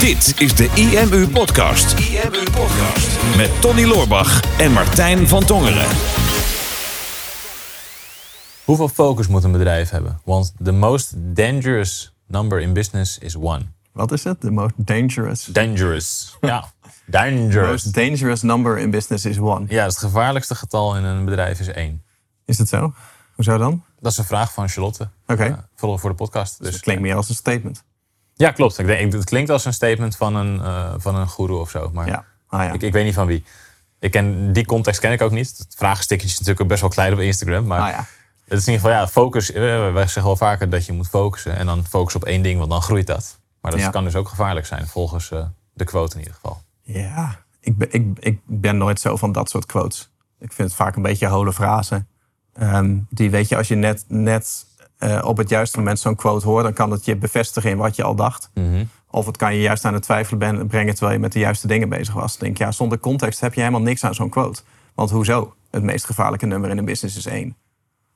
Dit is de IMU Podcast. IMU Podcast. Met Tony Loorbach en Martijn van Tongeren. Hoeveel focus moet een bedrijf hebben? Want the most dangerous number in business is one. Wat is het? The most dangerous. Dangerous. Ja, dangerous. most dangerous number in business is one. Ja, het gevaarlijkste getal in een bedrijf is één. Is het zo? Hoezo dan? Dat is een vraag van Charlotte. Oké. eh, voor, voor de podcast. Dus Dus het klinkt meer als een statement. Ja, klopt. Ik denk, het klinkt als een statement van een, eh van een guru of zo. Maar Ja. Ah, ja. ik, ik weet niet van wie. Ik ken, die context ken ik ook niet. Het vraagstukje is natuurlijk best wel klein op Instagram. Maar Ah, ja. het is in ieder geval, ja, focus. eh, Wij zeggen wel vaker dat je moet focussen. En dan focus op één ding, want dan groeit dat. Maar dat Ja. kan dus ook gevaarlijk zijn, volgens eh, de quote in ieder geval. Ja, ik ben, ik, ik ben nooit zo van dat soort quotes. Ik vind het vaak een beetje hole frazen. Ehm, die weet je, als je net, net eh, op het juiste moment zo'n quote hoort, dan kan het je bevestigen in wat je al dacht. Mhm. Of het kan je juist aan het twijfelen brengen terwijl je met de juiste dingen bezig was. Denk ja, zonder context heb je helemaal niks aan zo'n quote. Want hoezo? Het meest gevaarlijke nummer in een business is één.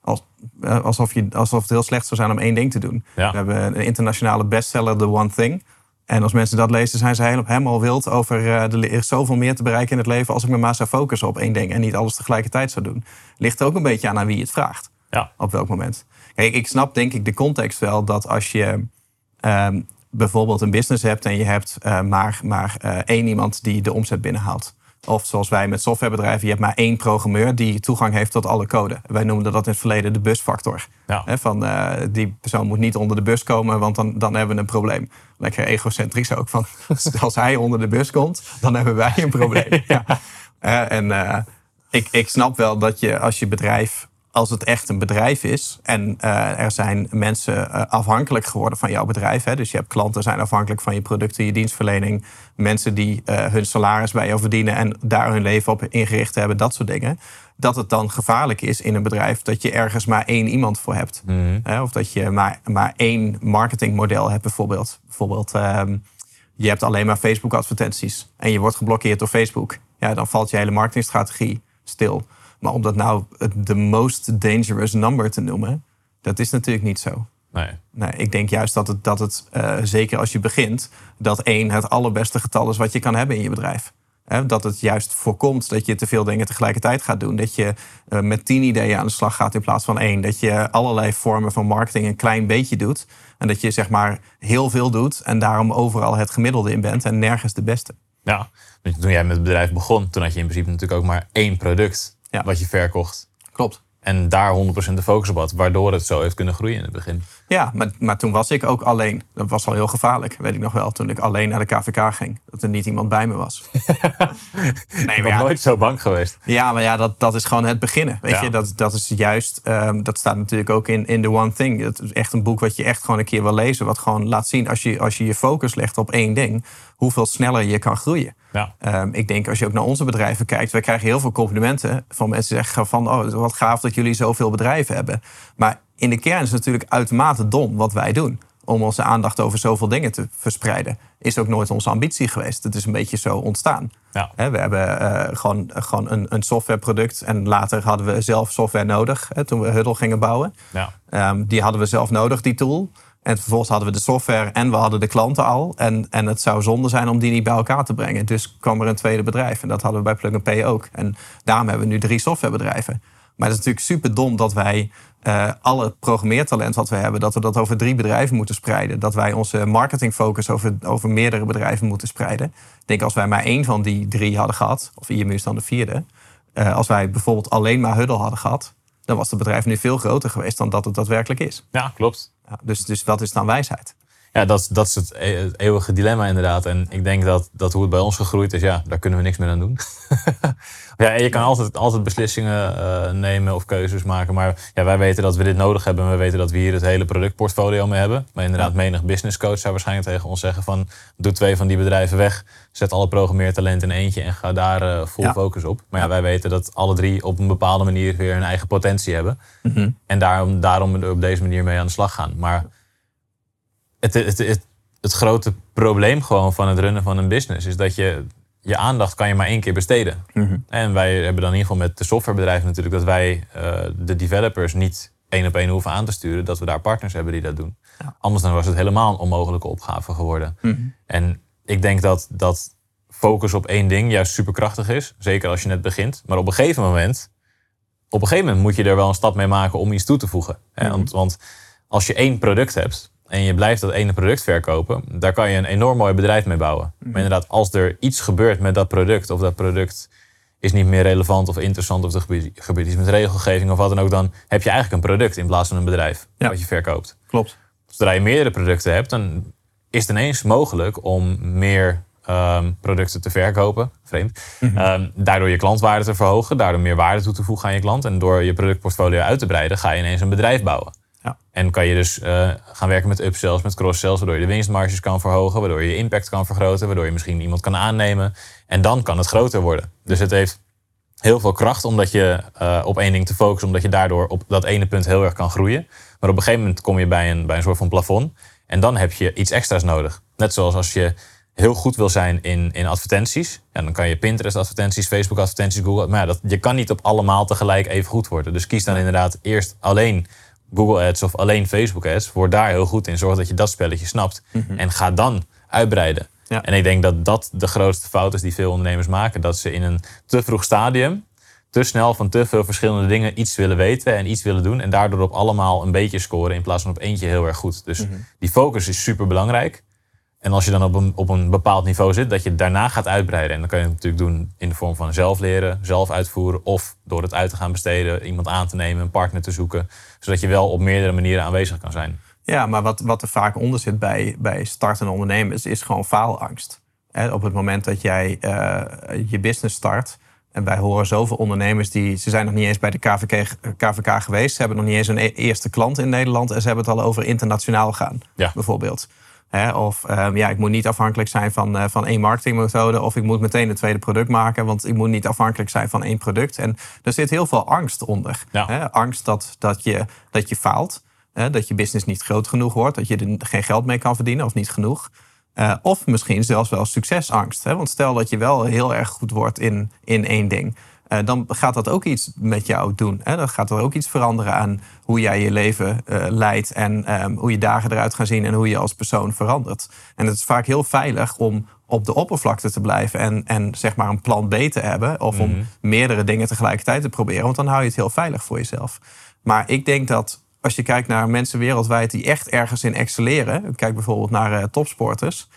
Als, eh, alsof, je, alsof het heel slecht zou zijn om één ding te doen. Ja. We hebben een internationale bestseller, The One Thing. En als mensen dat lezen, zijn ze helemaal, helemaal wild over... eh, er is zoveel meer te bereiken in het leven... als ik me maar zou focussen op één ding... en niet alles tegelijkertijd zou doen. Ligt er ook een beetje aan aan wie je het vraagt Ja, op welk moment. Kijk, ik snap denk ik de context wel dat als je ehm, bijvoorbeeld een business hebt en je hebt eh, maar, maar eh, één iemand die de omzet binnenhaalt. Of zoals wij met softwarebedrijven, je hebt maar één programmeur die toegang heeft tot alle code. Wij noemden dat in het verleden de busfactor. ja. Van eh, die persoon moet niet onder de bus komen, want dan, dan hebben we een probleem. Lekker egocentrisch ook. Van, als hij onder de bus komt, dan hebben wij een probleem. ja. En ik, ik snap wel dat je als je bedrijf, als het echt een bedrijf is en eh, er zijn mensen eh, afhankelijk geworden van jouw bedrijf. Hè, dus je hebt klanten zijn afhankelijk van je producten, je dienstverlening. Mensen die eh, hun salaris bij jou verdienen en daar hun leven op ingericht hebben, dat soort dingen. Dat het dan gevaarlijk is in een bedrijf dat je ergens maar één iemand voor hebt. Mhm. Hè, of dat je maar, maar één marketingmodel hebt bijvoorbeeld. Bijvoorbeeld, ehm, je hebt alleen maar Facebook-advertenties en je wordt geblokkeerd door Facebook. Ja, dan valt je hele marketingstrategie stil. Maar om dat nou het de most dangerous number te noemen, dat is natuurlijk niet zo. Nee. Nee, ik denk juist dat het, dat het eh, zeker als je begint, dat één het allerbeste getal is wat je kan hebben in je bedrijf. Dat het juist voorkomt dat je te veel dingen tegelijkertijd gaat doen. Dat je eh, met tien ideeën aan de slag gaat in plaats van één. Dat je allerlei vormen van marketing een klein beetje doet. En dat je zeg maar heel veel doet en daarom overal het gemiddelde in bent en nergens de beste. Ja, toen jij met het bedrijf begon, toen had je in principe natuurlijk ook maar één product Ja. wat je verkocht. Klopt. En daar 100% de focus op had, waardoor het zo heeft kunnen groeien in het begin. Ja, maar, maar toen was ik ook alleen. Dat was al heel gevaarlijk, weet ik nog wel. Toen ik alleen naar de KVK ging. Dat er niet iemand bij me was. nee, Ik ben ja, nooit zo bang geweest. Ja, maar ja, dat, dat is gewoon het beginnen. Weet Ja. je, dat, dat is juist, ehm, dat staat natuurlijk ook in, in The One Thing. Is echt een boek wat je echt gewoon een keer wil lezen. Wat gewoon laat zien, als je als je, je focus legt op één ding, hoeveel sneller je kan groeien. Ja. Ehm, ik denk als je ook naar onze bedrijven kijkt, wij krijgen heel veel complimenten van mensen die zeggen van, oh, wat gaaf dat jullie zoveel bedrijven hebben. Maar in de kern is het natuurlijk uitermate dom wat wij doen. Om onze aandacht over zoveel dingen te verspreiden. Is ook nooit onze ambitie geweest. Het is een beetje zo ontstaan. Ja. We hebben eh, gewoon, gewoon een, een softwareproduct. En later hadden we zelf software nodig. Hè, toen we Huddle gingen bouwen. Ja. Ehm, die hadden we zelf nodig, die tool. En vervolgens hadden we de software en we hadden de klanten al. En, en het zou zonde zijn om die niet bij elkaar te brengen. Dus kwam er een tweede bedrijf. En dat hadden we bij Plug and Pay ook. En daarom hebben we nu drie softwarebedrijven. Maar het is natuurlijk super dom dat wij eh, alle programmeertalent wat we hebben, dat we dat over drie bedrijven moeten spreiden. Dat wij onze marketingfocus over, over meerdere bedrijven moeten spreiden. Ik denk als wij maar één van die drie hadden gehad, of IMU is dan de vierde. eh, als wij bijvoorbeeld alleen maar Huddle hadden gehad, dan was het bedrijf nu veel groter geweest dan dat het daadwerkelijk is. ja, klopt. Ja, dus, dus wat is dan wijsheid? Ja, dat, dat is het, e- het eeuwige dilemma inderdaad. En ik denk dat, dat hoe het bij ons gegroeid is, ja, daar kunnen we niks meer aan doen. ja, je kan altijd, altijd beslissingen eh, nemen of keuzes maken. Maar ja, wij weten dat we dit nodig hebben. En we weten dat we hier het hele productportfolio mee hebben. Maar inderdaad, Ja. menig business coach zou waarschijnlijk tegen ons zeggen van... doe twee van die bedrijven weg. Zet alle programmeertalent in eentje en ga daar eh full Ja. focus op. Maar ja, wij weten dat alle drie op een bepaalde manier weer hun eigen potentie hebben. En daarom, daarom op deze manier mee aan de slag gaan. Maar het, het, het, het grote probleem gewoon van het runnen van een business is dat je je aandacht kan je maar één keer besteden. En wij hebben dan in ieder geval met de softwarebedrijven natuurlijk dat wij eh, de developers niet één op één hoeven aan te sturen, dat we daar partners hebben die dat doen. Ja. Anders dan was het helemaal een onmogelijke opgave geworden. Mhm. En ik denk dat, dat focus op één ding juist superkrachtig is. Zeker als je net begint. Maar op een gegeven moment, op een gegeven moment moet je er wel een stap mee maken om iets toe te voegen. Hè? Want, want als je één product hebt en je blijft dat ene product verkopen, daar kan je een enorm mooi bedrijf mee bouwen. Maar inderdaad, als er iets gebeurt met dat product, of dat product is niet meer relevant of interessant, of er gebeurt- gebeurt iets met regelgeving of wat dan ook, dan heb je eigenlijk een product in plaats van een bedrijf Ja. wat je verkoopt. Klopt. Zodra je meerdere producten hebt, dan is het ineens mogelijk om meer ehm, producten te verkopen. Vreemd. Ehm, daardoor je klantwaarde te verhogen, daardoor meer waarde toe te voegen aan je klant. En door je productportfolio uit te breiden, ga je ineens een bedrijf bouwen. Ja. En kan je dus eh, gaan werken met upsells, met cross-sells, waardoor je de winstmarges kan verhogen, waardoor je je impact kan vergroten, waardoor je misschien iemand kan aannemen. En dan kan het groter worden. Dus het heeft heel veel kracht omdat je eh, op één ding te focussen, omdat je daardoor op dat ene punt heel erg kan groeien. Maar op een gegeven moment kom je bij een, bij een soort van plafond en dan heb je iets extra's nodig. Net zoals als je heel goed wil zijn in, in advertenties, ja, dan kan je Pinterest advertenties, Facebook advertenties, Google. Maar ja, dat, je kan niet op allemaal tegelijk even goed worden. Dus kies dan inderdaad eerst alleen Google Ads of alleen Facebook Ads. Word daar heel goed in. Zorg dat je dat spelletje snapt. En ga dan uitbreiden. Ja. En ik denk dat dat de grootste fout is die veel ondernemers maken. Dat ze in een te vroeg stadium te snel van te veel verschillende dingen iets willen weten en iets willen doen. En daardoor op allemaal een beetje scoren in plaats van op eentje heel erg goed. Dus die focus is super belangrijk. En als je dan op een, op een bepaald niveau zit, dat je daarna gaat uitbreiden. En dan kan je het natuurlijk doen in de vorm van zelf leren, zelf uitvoeren. Of door het uit te gaan besteden, iemand aan te nemen, een partner te zoeken. Zodat je wel op meerdere manieren aanwezig kan zijn. Ja, maar wat, wat er vaak onder zit bij, bij startende ondernemers is gewoon faalangst. Op het moment dat jij eh, je business start. En wij horen zoveel ondernemers die. Ze zijn nog niet eens bij de KVK, KVK geweest. Ze hebben nog niet eens een e- eerste klant in Nederland. En ze hebben het al over internationaal gaan, Ja. bijvoorbeeld. Hè, of ehm, ja, ik moet niet afhankelijk zijn van, eh, van één marketingmethode. Of ik moet meteen een tweede product maken. Want ik moet niet afhankelijk zijn van één product. En er zit heel veel angst onder. Ja. Hè, angst dat, dat, je, dat je faalt. Hè, dat je business niet groot genoeg wordt. Dat je er geen geld mee kan verdienen of niet genoeg. Eh, of misschien zelfs wel succesangst. Hè? Want stel dat je wel heel erg goed wordt in, in één ding. Eh, dan gaat dat ook iets met jou doen. Hè? Dan gaat er ook iets veranderen aan hoe jij je leven eh, leidt. En ehm, hoe je dagen eruit gaan zien. En hoe je als persoon verandert. En het is vaak heel veilig om op de oppervlakte te blijven. En, en zeg maar een plan B te hebben. Of om meerdere dingen tegelijkertijd te proberen. Want dan hou je het heel veilig voor jezelf. Maar ik denk dat als je kijkt naar mensen wereldwijd die echt ergens in excelleren. Kijk bijvoorbeeld naar eh, topsporters.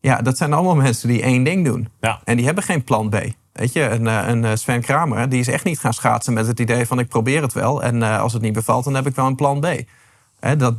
Ja, dat zijn allemaal mensen die één ding doen. Ja. En die hebben geen plan B. Weet je, een, eh, een eh, Sven Kramer, die is echt niet gaan schaatsen met het idee van ik probeer het wel. En eh, als het niet bevalt, dan heb ik wel een plan B. Dat,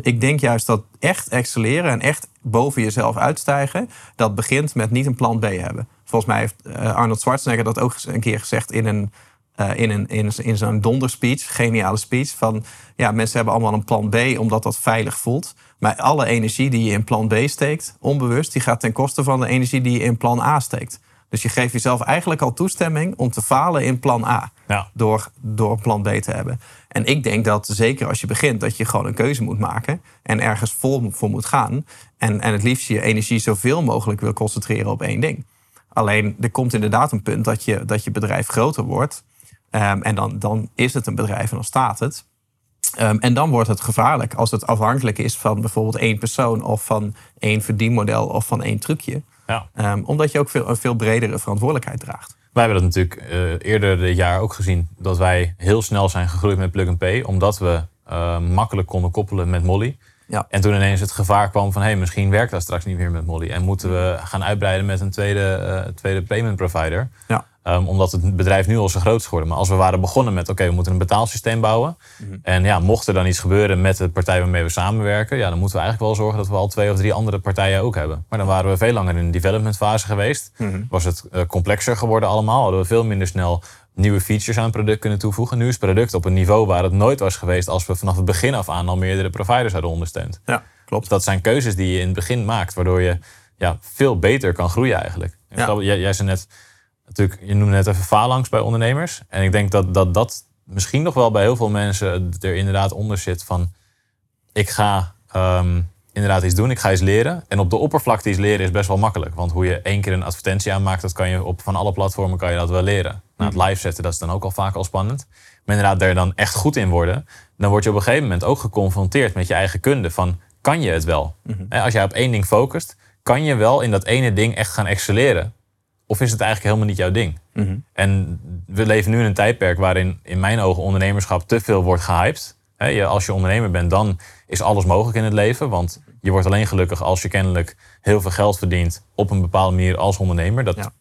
ik denk juist dat echt excelleren en echt boven jezelf uitstijgen, dat begint met niet een plan B hebben. Volgens mij heeft Arnold Schwarzenegger dat ook een keer gezegd in een, eh, in, een, in, in zo'n donderspeech, geniale speech. Van ja, mensen hebben allemaal een plan B omdat dat veilig voelt. Maar alle energie die je in plan B steekt, onbewust, die gaat ten koste van de energie die je in plan A steekt. Dus je geeft jezelf eigenlijk al toestemming om te falen in plan A. Ja. Door, door plan B te hebben. En ik denk dat zeker als je begint, dat je gewoon een keuze moet maken. En ergens vol voor moet gaan. En, en het liefst je energie zoveel mogelijk wil concentreren op één ding. Alleen er komt inderdaad een punt dat je, dat je bedrijf groter wordt. Ehm, en dan, dan is het een bedrijf en dan staat het. Ehm, en dan wordt het gevaarlijk als het afhankelijk is van bijvoorbeeld één persoon of van één verdienmodel of van één trucje. Ja. Ehm, omdat je ook veel, een veel bredere verantwoordelijkheid draagt. Wij hebben dat natuurlijk eh, eerder dit jaar ook gezien. Dat wij heel snel zijn gegroeid met Plug and Pay. Omdat we eh, makkelijk konden koppelen met Molly. Ja. En toen ineens het gevaar kwam van... hé, hey, misschien werkt dat straks niet meer met Molly. En moeten we gaan uitbreiden met een tweede, eh, tweede payment provider. Ja. Ehm, omdat het bedrijf nu al zo groot is geworden. Maar als we waren begonnen met... oké, we moeten een betaalsysteem bouwen. En ja, mocht er dan iets gebeuren met de partij waarmee we samenwerken... Ja, dan moeten we eigenlijk wel zorgen dat we al twee of drie andere partijen ook hebben. Maar dan waren we veel langer in de development fase geweest. Was het eh, complexer geworden allemaal. Hadden we veel minder snel nieuwe features aan het product kunnen toevoegen. Nu is het product op een niveau waar het nooit was geweest... als we vanaf het begin af aan al meerdere providers hadden ondersteund. Ja, klopt. Dat zijn keuzes die je in het begin maakt, waardoor je ja, veel beter kan groeien eigenlijk. Ja. Jij, jij zei net, natuurlijk, je noemde net even faalangst bij ondernemers. En ik denk dat, dat dat misschien nog wel bij heel veel mensen er inderdaad onder zit van... ik ga ehm, inderdaad iets doen, ik ga iets leren. En op de oppervlakte iets leren is best wel makkelijk. Want hoe je één keer een advertentie aanmaakt, dat kan je op van alle platformen kan je dat wel leren. Nou, het live zetten, dat is dan ook al vaak al spannend. maar inderdaad daar dan echt goed in worden, dan word je op een gegeven moment ook geconfronteerd met je eigen kunde. Van, kan je het wel? Hè, Als jij op één ding focust, kan je wel in dat ene ding echt gaan excelleren? Of is het eigenlijk helemaal niet jouw ding? En we leven nu in een tijdperk waarin in mijn ogen ondernemerschap te veel wordt gehyped. Als je ondernemer bent, dan is alles mogelijk in het leven. Want je wordt alleen gelukkig als je kennelijk heel veel geld verdient op een bepaalde manier als ondernemer. Dat Ja.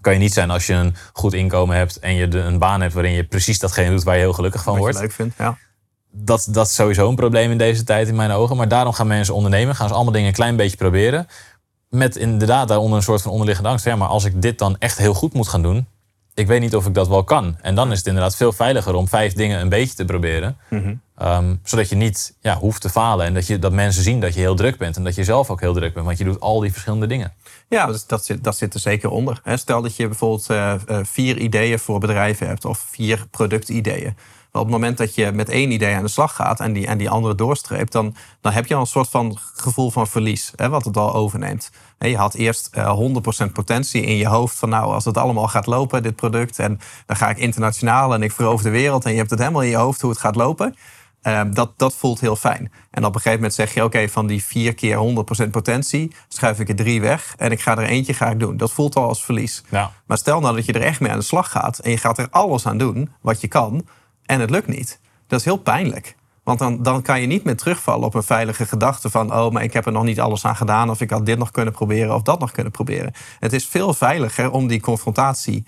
Kan je niet zijn als je een goed inkomen hebt en je de- een baan hebt waarin je precies datgene doet waar je heel gelukkig van Wat wordt je leuk vindt. Ja. dat, dat is sowieso een probleem in deze tijd in mijn ogen. Maar daarom gaan mensen ondernemen. Gaan ze allemaal dingen een klein beetje proberen. Met inderdaad daaronder een soort van onderliggende angst. Ja, maar als ik dit dan echt heel goed moet gaan doen. Ik weet niet of ik dat wel kan. En dan is het inderdaad veel veiliger om vijf dingen een beetje te proberen. Ehm, zodat je niet ja, hoeft te falen. En dat, je, dat mensen zien dat je heel druk bent. En dat je zelf ook heel druk bent. Want je doet al die verschillende dingen. Ja, dus dat, zit, dat zit er zeker onder. Stel dat je bijvoorbeeld eh, eh, vier ideeën voor bedrijven hebt of vier productideeën. Maar op het moment dat je met één idee aan de slag gaat en die, en die andere doorstreept, dan, dan heb je al een soort van gevoel van verlies, wat het al overneemt. Je had eerst eh 100% potentie in je hoofd van nou, als het allemaal gaat lopen, dit product, en dan ga ik internationaal en ik verover de wereld en je hebt het helemaal in je hoofd hoe het gaat lopen. Ehm, dat, dat voelt heel fijn. En op een gegeven moment zeg je: Oké, van die vier keer 100% potentie schuif ik er drie weg en ik ga er eentje ga ik doen. Dat voelt al als verlies. Ja. Maar stel nou dat je er echt mee aan de slag gaat en je gaat er alles aan doen wat je kan en het lukt niet. Dat is heel pijnlijk. Want dan, dan kan je niet meer terugvallen op een veilige gedachte van... oh, maar ik heb er nog niet alles aan gedaan... of ik had dit nog kunnen proberen of dat nog kunnen proberen. Het is veel veiliger om die confrontatie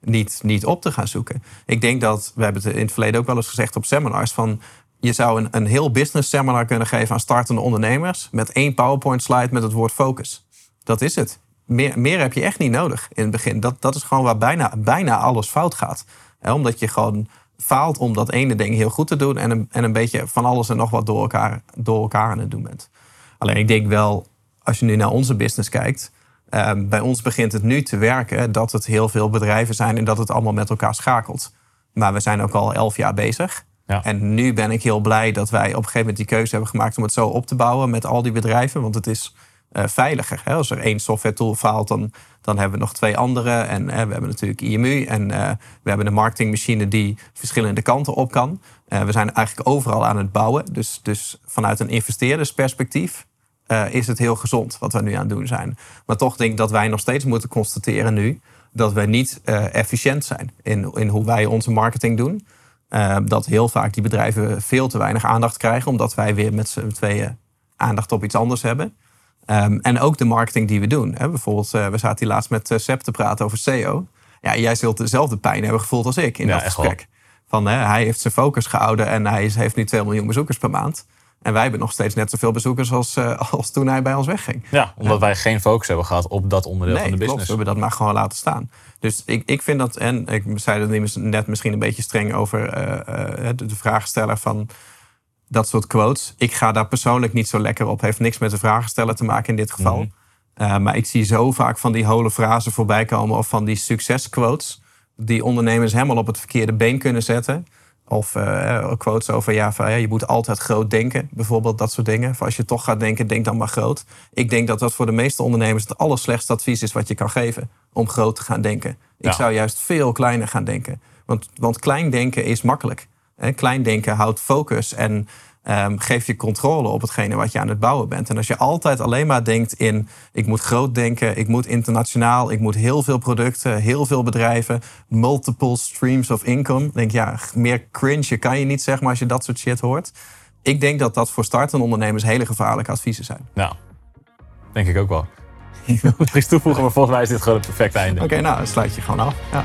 niet, niet op te gaan zoeken. Ik denk dat, we hebben het in het verleden ook wel eens gezegd op seminars... van je zou een, een heel business seminar kunnen geven aan startende ondernemers... met één PowerPoint slide met het woord focus. Dat is het. Meer, meer heb je echt niet nodig in het begin. Dat, dat is gewoon waar bijna, bijna alles fout gaat. Hè, omdat je gewoon faalt om dat ene ding heel goed te doen... En een, en een beetje van alles en nog wat door elkaar, door elkaar aan het doen bent. Alleen ik denk wel, als je nu naar onze business kijkt... eh, bij ons begint het nu te werken dat het heel veel bedrijven zijn... en dat het allemaal met elkaar schakelt. Maar we zijn ook al elf jaar bezig... Ja. En nu ben ik heel blij dat wij op een gegeven moment die keuze hebben gemaakt om het zo op te bouwen met al die bedrijven. Want het is eh, veiliger. Hè? Als er één software tool faalt, dan, dan hebben we nog twee andere. En eh, we hebben natuurlijk IMU en eh, we hebben een marketingmachine die verschillende kanten op kan. We zijn eigenlijk overal aan het bouwen. Dus, dus vanuit een investeerdersperspectief is het heel gezond wat we nu aan het doen zijn. Maar toch denk ik dat wij nog steeds moeten constateren nu dat we niet efficiënt zijn in, in hoe wij onze marketing doen. Eh, dat heel vaak die bedrijven veel te weinig aandacht krijgen, omdat wij weer met z'n tweeën aandacht op iets anders hebben. Ehm, en ook de marketing die we doen. Hè. Bijvoorbeeld, eh, we zaten hier laatst met uh, Seb te praten over SEO. Ja, jij zult dezelfde pijn hebben gevoeld als ik in Ja, dat gesprek. Van, hè, hij heeft zijn focus gehouden en hij heeft nu 2 miljoen bezoekers per maand. En wij hebben nog steeds net zoveel bezoekers als, eh, als toen hij bij ons wegging. Ja, omdat wij geen focus hebben gehad op dat onderdeel van de klopt. business. We hebben dat maar gewoon laten staan. Dus ik, ik vind dat, en ik zei dat net misschien een beetje streng over eh, eh, de, vraagsteller van dat soort quotes. Ik ga daar persoonlijk niet zo lekker op. Heeft niks met de vragensteller te maken in dit geval. Mhm. Uh, maar ik zie zo vaak van die holle frasen voorbij komen of van die succesquotes. Die ondernemers helemaal op het verkeerde been kunnen zetten. Of uh, quotes over ja, van, ja, je moet altijd groot denken. Bijvoorbeeld dat soort dingen. Als je toch gaat denken, denk dan maar groot. Ik denk dat dat voor de meeste ondernemers het allerslechtste advies is wat je kan geven. Om groot te gaan denken. Ik Ja. zou juist veel kleiner gaan denken. Want, want klein denken is makkelijk. Hè? Klein denken houdt focus en um, geeft je controle op hetgene wat je aan het bouwen bent. En als je altijd alleen maar denkt in... ik moet groot denken, ik moet internationaal... ik moet heel veel producten, heel veel bedrijven... multiple streams of income. denk ja, meer cringe kan je niet zeg maar als je dat soort shit hoort. Ik denk dat dat voor startende ondernemers hele gevaarlijke adviezen zijn. Ja, denk ik ook wel. Ik wil iets toevoegen, maar volgens mij is dit gewoon het perfecte einde. Oké, okay, nou, sluit je gewoon af. Ja.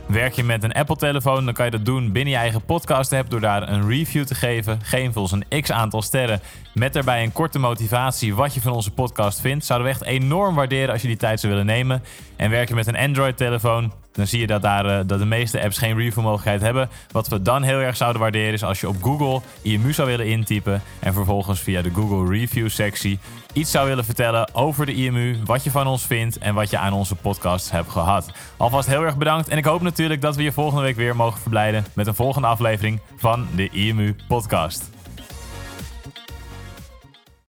Werk je met een Apple-telefoon, dan kan je dat doen binnen je eigen podcast-app door daar een review te geven. Geef ons een x-aantal sterren met daarbij een korte motivatie wat je van onze podcast vindt. Zouden we echt enorm waarderen als je die tijd zou willen nemen. En werk je met een Android-telefoon, dan zie je dat, daar, eh, dat de meeste apps geen review-mogelijkheid hebben. Wat we dan heel erg zouden waarderen is als je op Google IMU zou willen intypen en vervolgens via de Google Review-sectie iets zou willen vertellen over de IMU, wat je van ons vindt en wat je aan onze podcast hebt gehad. Alvast heel erg bedankt en ik hoop natuurlijk dat we je volgende week weer mogen verblijden met een volgende aflevering van de IMU Podcast.